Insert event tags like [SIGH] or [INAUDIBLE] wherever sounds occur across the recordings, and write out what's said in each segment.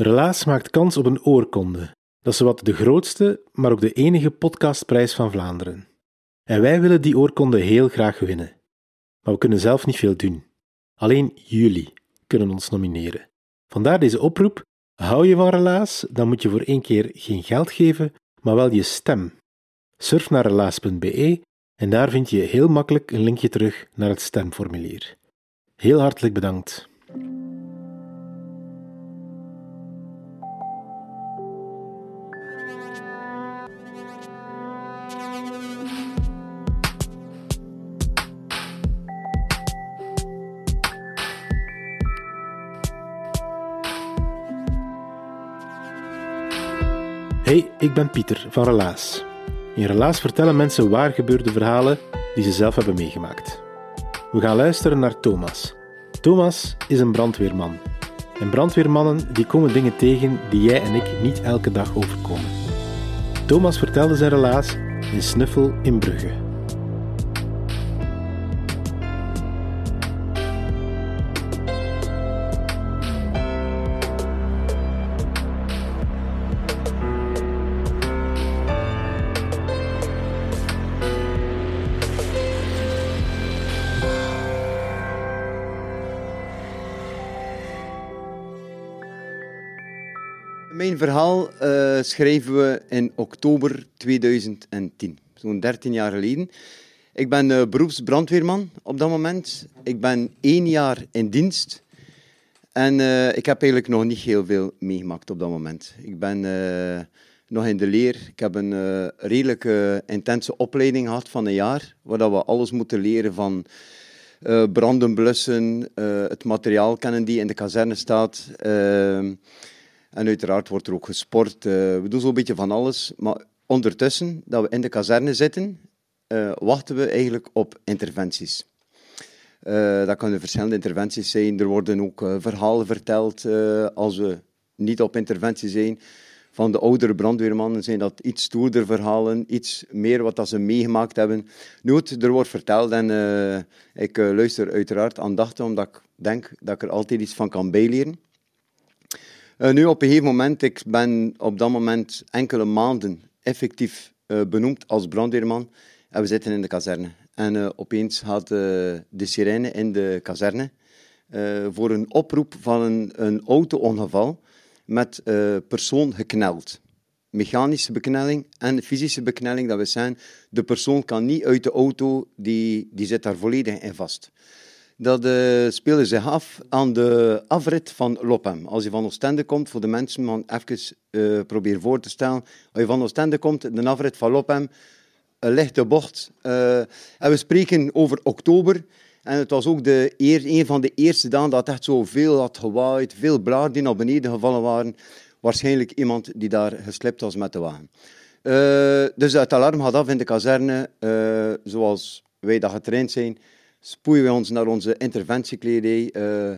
Relaas maakt kans op een oorkonde. Dat is wat de grootste, maar ook de enige podcastprijs van Vlaanderen. En wij willen die oorkonde heel graag winnen. Maar we kunnen zelf niet veel doen. Alleen jullie kunnen ons nomineren. Vandaar deze oproep. Hou je van relaas, dan moet je voor één keer geen geld geven, maar wel je stem. Surf naar relaas.be en daar vind je heel makkelijk een linkje terug naar het stemformulier. Heel hartelijk bedankt. Hey, ik ben Pieter van Relaas. In Relaas vertellen mensen waar gebeurde verhalen die ze zelf hebben meegemaakt. We gaan luisteren naar Thomas. Thomas is een brandweerman. En brandweermannen die komen dingen tegen die jij en ik niet elke dag overkomen. Thomas vertelde zijn relaas in Snuffel in Brugge. Mijn verhaal eh, schrijven we in oktober 2010, zo'n 13 jaar geleden. Ik ben uh, beroepsbrandweerman op dat moment. Ik ben één jaar in dienst. En eh, ik heb eigenlijk nog niet heel veel meegemaakt op dat moment. Ik ben nog in de leer. Ik heb een redelijk intense opleiding gehad van een jaar, waar we alles moeten leren van branden blussen, het materiaal kennen die in de kazerne staat en uiteraard wordt er ook gesport. Uh, we doen zo'n beetje van alles. Maar ondertussen, dat we in de kazerne zitten, uh, wachten we eigenlijk op interventies. Uh, dat kunnen verschillende interventies zijn. Er worden ook verhalen verteld als we niet op interventie zijn. Van de oudere brandweermannen zijn dat iets stoerder verhalen, iets meer wat dat ze meegemaakt hebben. Nooit, er wordt verteld en ik luister uiteraard aandachtig, omdat ik denk dat ik er altijd iets van kan bijleren. Uh, nu, op een gegeven moment, ik ben op dat moment enkele maanden effectief uh, benoemd als brandweerman. En we zitten in de kazerne. En uh, opeens had de sirene in de kazerne voor een oproep van een, een auto-ongeval met persoon gekneld. Mechanische beknelling en fysische beknelling, dat we zijn, de persoon kan niet uit de auto, die, die zit daar volledig in vast dat uh, zich af aan de afrit van Lopem. Als je van Oostende komt, voor de mensen, man even uh, probeer voor te stellen. Als je van Oostende komt, de afrit van Lopem, een lichte bocht. Uh, en we spreken over oktober. En het was ook de eer, een van de eerste dagen dat echt zo veel had gewaaid, veel blaar die naar beneden gevallen waren. Waarschijnlijk iemand die daar geslept was met de wagen. dus het alarm gaat af in de kazerne, zoals wij dat getraind zijn spoeien we ons naar onze interventiekledij. Uh,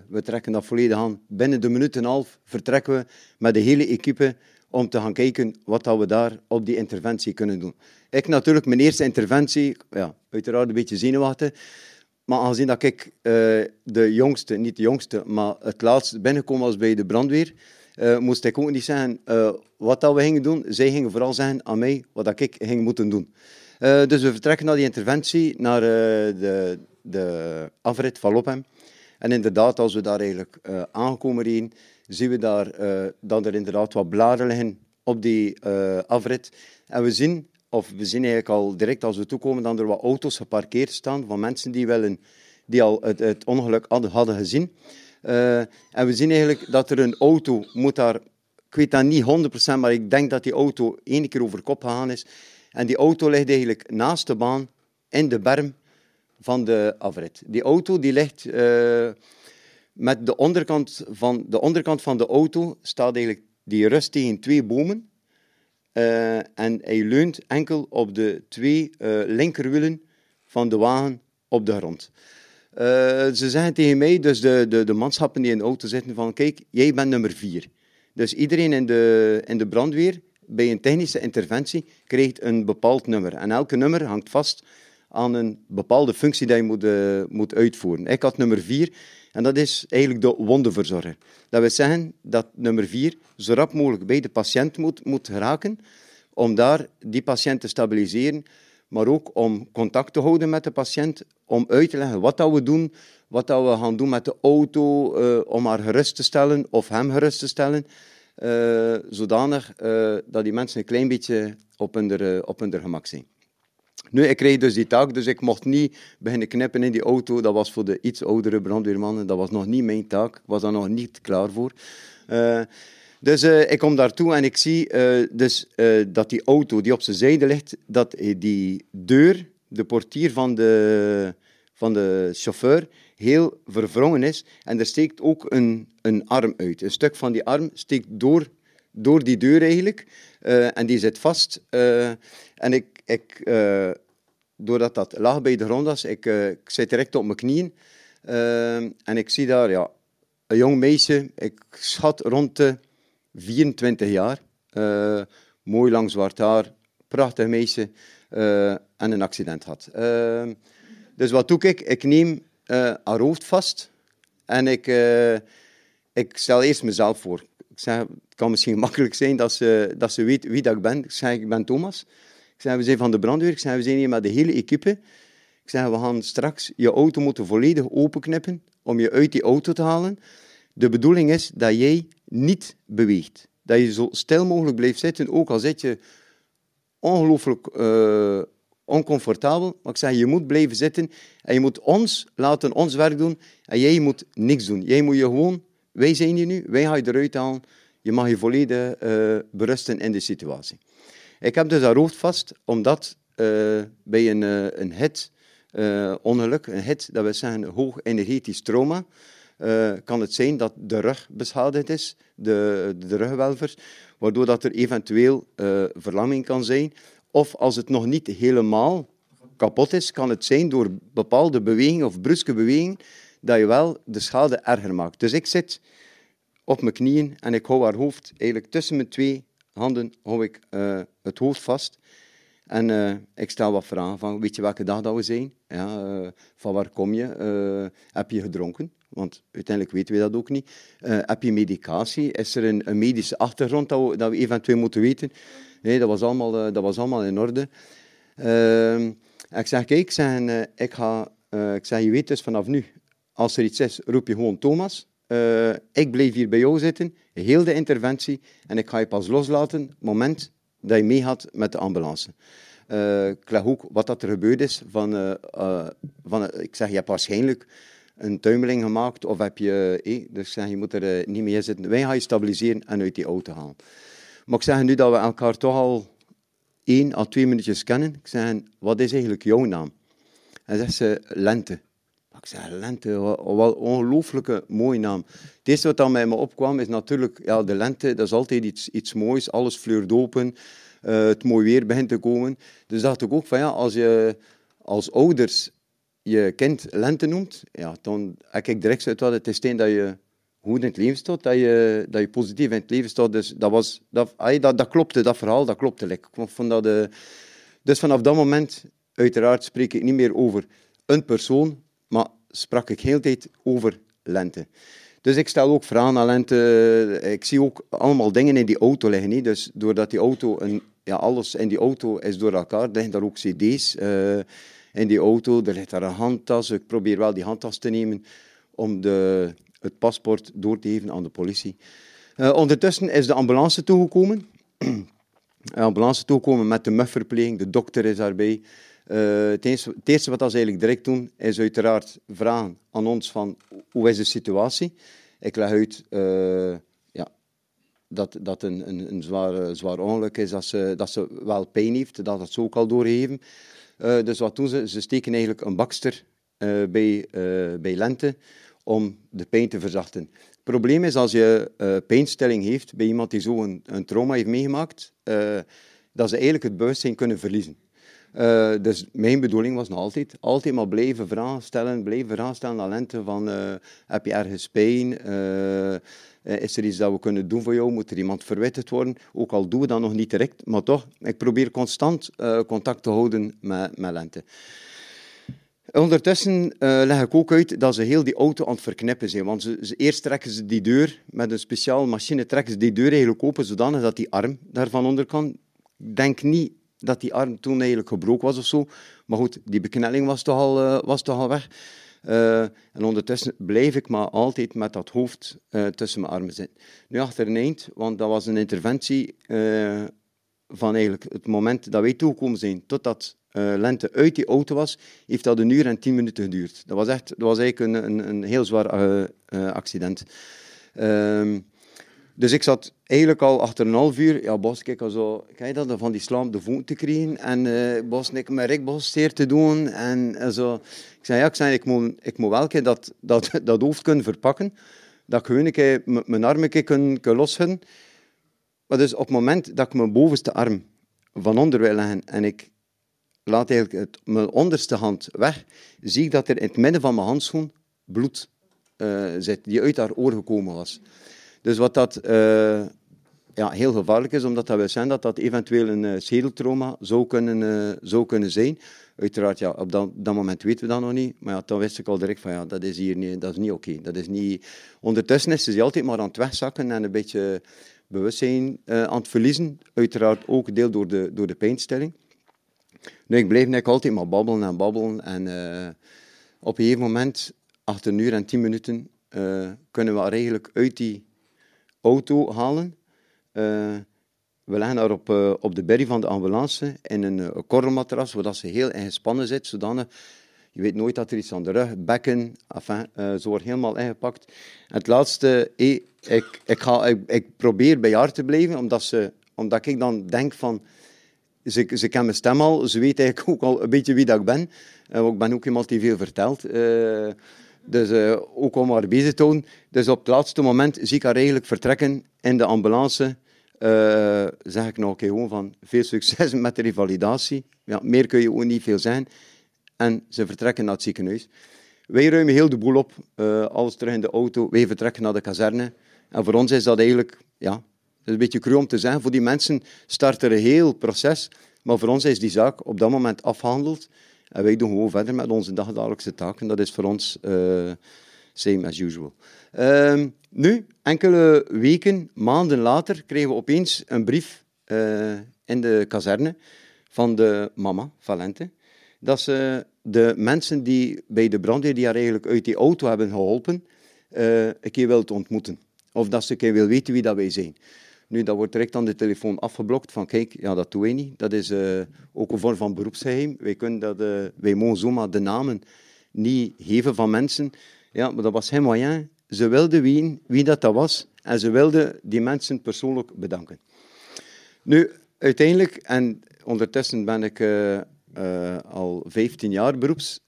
we trekken dat volledig aan. Binnen de minuut en een half vertrekken we met de hele equipe om te gaan kijken wat we daar op die interventie kunnen doen. Ik natuurlijk, mijn eerste interventie, ja, uiteraard een beetje zenuwachtig. Maar aangezien dat ik uh, de jongste, niet de jongste, maar het laatste binnenkomen was bij de brandweer, uh, moest ik ook niet zeggen wat dat we gingen doen. Zij gingen vooral zeggen aan mij wat ik ging moeten doen. Dus we vertrekken naar die interventie, naar de, de afrit van Lopem. En inderdaad, als we daar eigenlijk uh, aankomen rijden, zien we daar dat er inderdaad wat bladeren liggen op die afrit. En we zien, of we zien eigenlijk al direct als we toekomen, dat er wat auto's geparkeerd staan van mensen die, wel die al het, ongeluk hadden, hadden gezien. en we zien eigenlijk dat er een auto moet daar, ik weet dat niet 100%, maar ik denk dat die auto één keer over kop gegaan is. En die auto ligt eigenlijk naast de baan in de berm van de afrit. Die auto die ligt uh, Met de onderkant van de, onderkant van de auto staat eigenlijk die rust tegen twee bomen. Uh, en hij leunt enkel op de twee uh, linkerwielen van de wagen op de grond. Uh, ze zeggen tegen mij, dus de, de, de manschappen die in de auto zitten, van kijk, jij bent nummer vier. Dus iedereen in de, in de brandweer, bij een technische interventie, krijgt een bepaald nummer. En elke nummer hangt vast aan een bepaalde functie die je moet, moet uitvoeren. Ik had nummer vier en dat is eigenlijk de wondenverzorger. Dat wil zeggen dat nummer vier zo rap mogelijk bij de patiënt moet, moet geraken, om daar die patiënt te stabiliseren, maar ook om contact te houden met de patiënt, om uit te leggen wat dat we doen, wat dat we gaan doen met de auto, uh, om haar gerust te stellen of hem gerust te stellen, uh, zodanig uh, dat die mensen een klein beetje op hun, op hun gemak zijn. Nu, ik kreeg dus die taak, dus ik mocht niet beginnen knippen in die auto. Dat was voor de iets oudere brandweermannen, dat was nog niet mijn taak. Ik was daar nog niet klaar voor. Dus ik kom daartoe en ik zie dus, dat die auto die op zijn zijde ligt, dat die deur, de portier van de, van de chauffeur, heel verwrongen is. En er steekt ook een, een arm uit. Een stuk van die arm steekt door, door die deur eigenlijk. en die zit vast. en ik, ik doordat dat laag bij de grond was, ik, ik zit direct op mijn knieën. En ik zie daar ja, een jong meisje, ik schat rond de 24 jaar. Mooi lang zwart haar, prachtig meisje. en een accident had. Dus wat doe ik? Ik neem haar hoofd vast. En ik, ik stel eerst mezelf voor. Ik zeg, het kan misschien [LAUGHS] makkelijk zijn dat ze, dat ze weet wie dat ik ben. Ik zeg, ik ben Thomas. Ik zei, we zijn van de brandweer. Ik zei, we zijn hier met de hele equipe. Ik zei, we gaan straks je auto moeten volledig openknippen om je uit die auto te halen. De bedoeling is dat jij niet beweegt. Dat je zo stil mogelijk blijft zitten, ook al zit je ongelooflijk uh, oncomfortabel. Maar ik zeg, je moet blijven zitten en je moet ons laten ons werk doen en jij moet niks doen. Jij moet je gewoon, wij zijn hier nu, wij gaan je eruit halen. Je mag je volledig uh, berusten in de situatie. Ik heb dus haar hoofd vast, omdat uh, bij een, uh, een hit-ongeluk, uh, een hit, dat wil zeggen hoog energetisch trauma, kan het zijn dat de rug beschadigd is, de, de rugwelvers, waardoor dat er eventueel verlamming kan zijn. Of als het nog niet helemaal kapot is, kan het zijn door bepaalde bewegingen of bruske bewegingen dat je wel de schade erger maakt. Dus ik zit op mijn knieën en ik hou haar hoofd eigenlijk tussen mijn twee handen hou ik uh, het hoofd vast. En uh, ik stel wat vragen van, weet je welke dag dat we zijn? Ja, uh, van waar kom je? heb je gedronken? Want uiteindelijk weten we dat ook niet. heb je medicatie? Is er een, een medische achtergrond dat we, dat we, eventueel moeten weten? Nee, dat was allemaal, dat was allemaal in orde. Ehm, ik zeg, kijk, ik, zeg, ik, ga, ik zeg, je weet dus vanaf nu, als er iets is, roep je gewoon Thomas. ik blijf hier bij jou zitten heel de interventie en ik ga je pas loslaten op het moment dat je meegaat met de ambulance. Uh, ik leg ook wat dat er gebeurd is. Van, van, ik zeg, je hebt waarschijnlijk een tuimeling gemaakt of heb je... Eh, dus ik zeg, je moet er niet mee zitten. Wij gaan je stabiliseren en uit die auto halen. Maar ik zeg nu dat we elkaar toch al één à twee minuutjes kennen. Ik zeg, wat is eigenlijk jouw naam? En zegt ze, Lente. Ik zei, lente, wat ongelooflijke mooie naam. Het eerste wat dan bij me opkwam is natuurlijk, ja, de lente, dat is altijd iets, iets moois. Alles fleurt open, uh, het mooi weer begint te komen. Dus dacht ik ook van, ja, als je als ouders je kind lente noemt, ja, dan heb ik direct uit wat het is dat je goed in het leven staat, dat je, dat je positief in het leven staat. Dus dat, was, dat, dat, dat klopte, dat verhaal, dat klopte. Ik vond dat, uh, dus vanaf dat moment, uiteraard, spreek ik niet meer over een persoon, maar sprak ik heel de tijd over lente. Dus ik stel ook vragen aan lente. Ik zie ook allemaal dingen in die auto liggen. Niet? Dus doordat die auto, een, ja, alles in die auto is door elkaar, liggen daar ook cd's uh, in die auto. Er ligt daar een handtas. Ik probeer wel die handtas te nemen om de, het paspoort door te geven aan de politie. Uh, ondertussen is de ambulance toegekomen. [CLEARS THROAT] de ambulance toegekomen met de mufverpleging. De dokter is daarbij. Uh, het, eerste, wat ze eigenlijk direct doen, is uiteraard vragen aan ons van hoe is de situatie. Ik leg uit uh, ja, dat, dat een, een, een zwaar, zwaar ongeluk is, dat ze, dat ze wel pijn heeft, dat dat ze ook al doorgeven. Dus wat doen ze? Ze steken eigenlijk een bakster bij, bij Lente om de pijn te verzachten. Het probleem is als je uh, pijnstilling heeft bij iemand die zo een, een trauma heeft meegemaakt, uh, dat ze eigenlijk het bewustzijn kunnen verliezen. Uh, dus mijn bedoeling was nog altijd, altijd maar blijven vragen stellen, blijven vragen stellen aan lente van, heb je ergens pijn? is er iets dat we kunnen doen voor jou? Moet er iemand verwittigd worden? Ook al doen we dat nog niet direct, maar toch, ik probeer constant contact te houden met, met lente. Ondertussen uh, leg ik ook uit dat ze heel die auto aan het verknippen zijn. Want ze, eerst trekken ze die deur, met een speciale machine trekken ze die deur eigenlijk open, zodanig dat die arm daarvan onder kan. Ik denk niet dat die arm toen eigenlijk gebroken was of zo. Maar goed, die beknelling was toch al, uh, was toch al weg. Uh, en ondertussen blijf ik maar altijd met dat hoofd tussen mijn armen zitten. Nu achter een eind, want dat was een interventie van eigenlijk het moment dat wij toegekomen zijn, totdat uh, lente uit die auto was, heeft dat een uur en tien minuten geduurd. Dat was, echt, dat was eigenlijk een, een, een heel zwaar uh, uh, accident. Um, dus ik zat eigenlijk al achter een half uur, ja, Bos, kijk, zo, kijk dat, van die slam de voet te krijgen en Bos, ik met Rick Bos zeer te doen en zo. Ik zei, ja, ik, zei, ik, moet, ik moet wel dat, dat, [LAUGHS] dat hoofd kunnen verpakken, dat ik een keer mijn armen kan, kan loshudden. Maar dus op het moment dat ik mijn bovenste arm van onder wil leggen en ik laat eigenlijk mijn onderste hand weg, zie ik dat er in het midden van mijn handschoen bloed uh, zit, die uit haar oor gekomen was. Dus wat dat uh, ja, heel gevaarlijk is, omdat dat we zijn dat dat eventueel een uh, schedeltrauma zou kunnen, zou kunnen zijn. Uiteraard, ja, op dat, dat, moment weten we dat nog niet. Maar ja, dan wist ik al direct van, ja, dat is hier niet, dat is niet oké. Dat is niet... Ondertussen is ze altijd maar aan het wegzakken en een beetje bewustzijn aan het verliezen. Uiteraard ook deel door de, door de pijnstelling. Nu, ik bleef net altijd maar babbelen en babbelen. En uh, op een gegeven moment, achter een uur en tien minuten, uh, kunnen we haar eigenlijk uit die auto halen. Uh, we leggen haar op, op de berry van de ambulance in een korrelmatras, zodat ze heel ingespannen zit, zodanig je weet nooit dat er iets aan de rug, bekken, enfin, uh, ze wordt helemaal ingepakt. En het laatste, ik, ik, ga, ik, ik, probeer bij haar te blijven, omdat, ze, omdat ik dan denk van, ze, ze mijn stem al, ze weet eigenlijk ook al een beetje wie dat ik ben. Uh, ik ben ook iemand die veel vertelt. Uh, dus uh, ook om haar bezig te. Dus op het laatste moment zie ik haar eigenlijk vertrekken in de ambulance. zeg ik nog een gewoon van veel succes [LAUGHS] met de revalidatie. Ja, meer kun je ook niet veel zijn. En ze vertrekken naar het ziekenhuis. Wij ruimen heel de boel op, alles terug in de auto. Wij vertrekken naar de kazerne. En voor ons is dat eigenlijk ja, is een beetje cru om te zeggen. Voor die mensen start er een heel proces. Maar voor ons is die zaak op dat moment afgehandeld. En wij doen gewoon verder met onze dagelijkse taken. Dat is voor ons uh, same as usual. Uh, nu, enkele weken, maanden later, kregen we opeens een brief uh, in de kazerne van de mama, Valente, dat ze de mensen die bij de brandweer die haar eigenlijk uit die auto hebben geholpen, uh, een keer wilt ontmoeten. Of dat ze een keer wil weten wie dat wij zijn. Nu, dat wordt direct aan de telefoon afgeblokt van kijk, ja, dat doen wij niet. Dat is uh, ook een vorm van beroepsgeheim. Wij, kunnen dat, uh, wij mogen zomaar de namen niet geven van mensen. Ja, maar dat was geen moyen. Ze wilden weten wie dat, dat was en ze wilden die mensen persoonlijk bedanken. Nu, uiteindelijk, en ondertussen ben ik uh, al 15 jaar beroeps,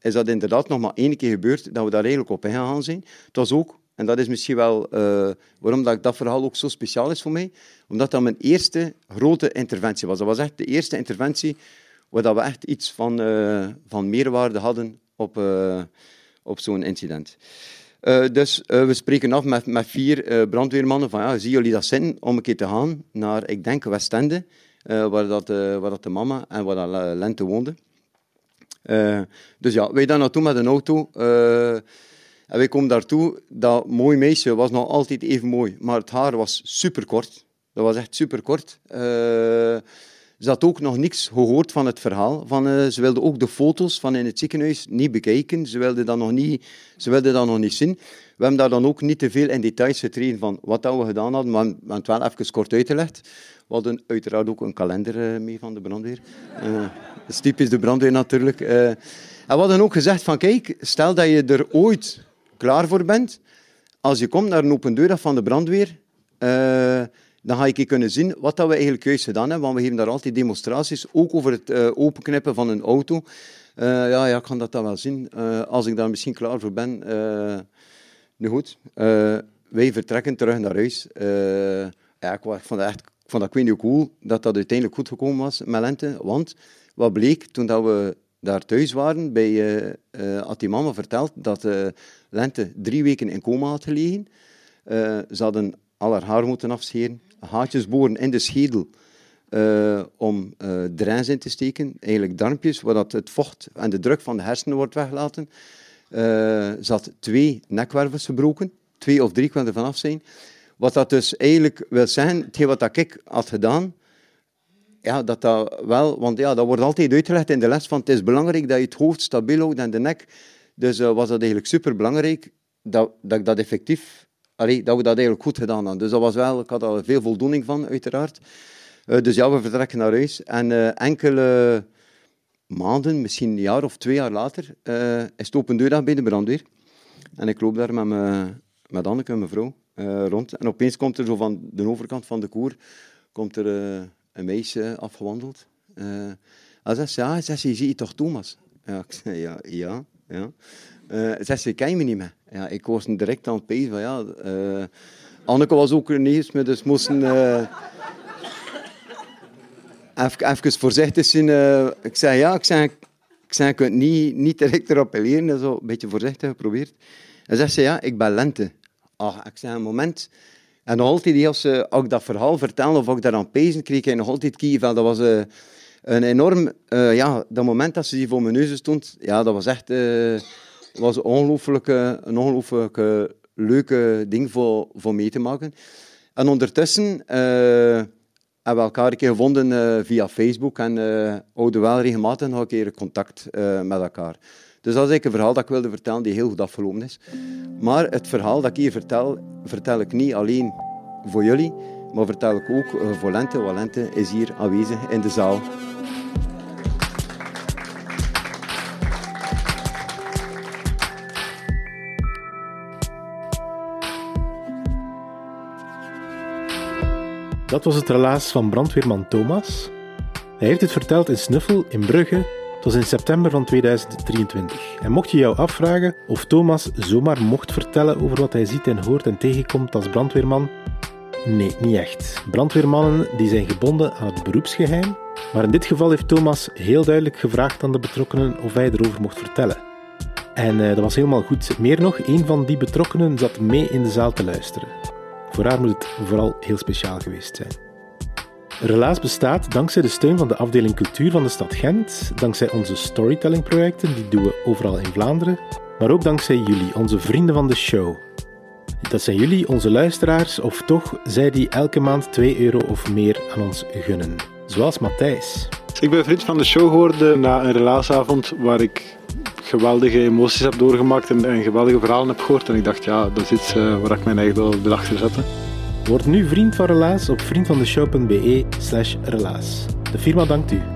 is dat inderdaad nog maar één keer gebeurd dat we daar eigenlijk op ingegaan zijn. Het was ook en dat is misschien wel uh, waarom dat, dat verhaal ook zo speciaal is voor mij. Omdat dat mijn eerste grote interventie was. Dat was echt de eerste interventie waar we echt iets van, uh, van meerwaarde hadden op, uh, op zo'n incident. dus we spreken af met, met vier brandweermannen van ja, zien jullie dat zin om een keer te gaan naar, ik denk, Westende, waar, dat, waar dat de mama en waar dat Lente woonde. dus ja, wij daar naartoe met een auto. En wij komen daartoe, dat mooi meisje was nog altijd even mooi, maar het haar was superkort. Dat was echt superkort. Uh, ze had ook nog niks gehoord van het verhaal. Van, uh, ze wilde ook de foto's van in het ziekenhuis niet bekijken. Ze wilde dat nog niet, ze wilde dat nog niet zien. We hebben daar dan ook niet te veel in details getreden van wat dat we gedaan hadden, maar we hebben het wel even kort uitgelegd. We hadden uiteraard ook een kalender uh, mee van de brandweer. dat is typisch de brandweer natuurlijk. en we hadden ook gezegd van kijk, stel dat je er ooit klaar voor bent, als je komt naar een open deurdag van de brandweer, uh, dan ga ik kunnen zien wat dat we eigenlijk juist gedaan hebben. Want we geven daar altijd demonstraties, ook over het uh, openknippen van een auto. Uh, ja, ja, ik kan dat dan wel zien. Als ik daar misschien klaar voor ben. nu goed, wij vertrekken terug naar huis. ja, ik, vond dat echt ik vond ik weet cool dat dat uiteindelijk goed gekomen was met Lente. Want wat bleek toen dat we daar thuis waren, bij, uh, had die mama verteld dat Lente drie weken in coma had gelegen. ze hadden al haar haar moeten afscheren, haatjes boren in de schedel om uh, in te steken, eigenlijk darmpjes, waar het vocht en de druk van de hersenen wordt weggelaten. Uh, zat twee nekwervels gebroken, twee of drie kan er vanaf zijn. Wat dat dus eigenlijk wil zeggen, hetgeen wat dat ik had gedaan, ja, dat dat wel, want ja, dat wordt altijd uitgelegd in de les van het is belangrijk dat je het hoofd stabiel houdt en de nek. Dus was dat eigenlijk super belangrijk dat, dat ik dat effectief allee, dat we dat eigenlijk goed gedaan hadden. Dus dat was wel, ik had er veel voldoening van, uiteraard. Uh, dus ja, we vertrekken naar huis. En uh, enkele maanden, misschien een jaar of twee jaar later, is het open bij de brandweer. En ik loop daar met, me, met Anneke, mijn vrouw, rond. En opeens komt er zo van de overkant van de koer komt er, een meisje afgewandeld. en zegt ja, zegt je ziet toch Thomas? Ja, ik zei, ja, ja, ja. Uh, ze, ken je me niet meer? Ja, ik was direct aan het pezen van ja... Uh, Anneke was ook er niet, maar dus moesten... Uh, even, even voorzichtig zijn. Uh, ik zei ja, ik zei, ik zei, ik kan niet, niet direct erop appelleren. Zo een beetje voorzichtig geprobeerd. En zegt ze ja, ik ben Lente. Ach, ik zei een moment... En altijd, als, als ik dat verhaal vertel of als ik daar aan pezen kreeg, ik nog altijd kievel. Dat was een enorm... ja, dat moment dat ze die voor mijn neus stond, ja, dat was echt was een ongelooflijke, een ongelooflijke leuke ding voor, voor mee te maken. En ondertussen uh, hebben we elkaar een keer gevonden uh, via Facebook en uh, houden wel regelmatig nog een keer contact met elkaar. Dus dat is eigenlijk een verhaal dat ik wilde vertellen die heel goed afgelopen is. Maar het verhaal dat ik hier vertel, vertel ik niet alleen voor jullie, maar vertel ik ook voor Lente, want Lente is hier aanwezig in de zaal. Dat was het relaas van brandweerman Thomas. Hij heeft het verteld in Snuffel in Brugge. Was in september van 2023. En mocht je jou afvragen of Thomas zomaar mocht vertellen over wat hij ziet en hoort en tegenkomt als brandweerman, Nee, niet echt. Brandweermannen die zijn gebonden aan het beroepsgeheim, maar in dit geval heeft Thomas heel duidelijk gevraagd aan de betrokkenen of hij erover mocht vertellen. En uh, dat was helemaal goed. Meer nog, een van die betrokkenen zat mee in de zaal te luisteren. Voor haar moet het vooral heel speciaal geweest zijn. Relaas bestaat dankzij de steun van de afdeling cultuur van de stad Gent, dankzij onze storytelling-projecten, die doen we overal in Vlaanderen, maar ook dankzij jullie, onze vrienden van de show. Dat zijn jullie, onze luisteraars, of toch zij die elke maand 2 euro of meer aan ons gunnen. Zoals Matthijs. Ik ben vriend van de show geworden na een relaasavond waar ik geweldige emoties heb doorgemaakt en, en, geweldige verhalen heb gehoord. En ik dacht, ja, dat is iets uh, waar ik mijn eigen wil achter zetten. Word nu vriend van Relaas op vriendvandeshow.be slash relaas. De firma dankt u.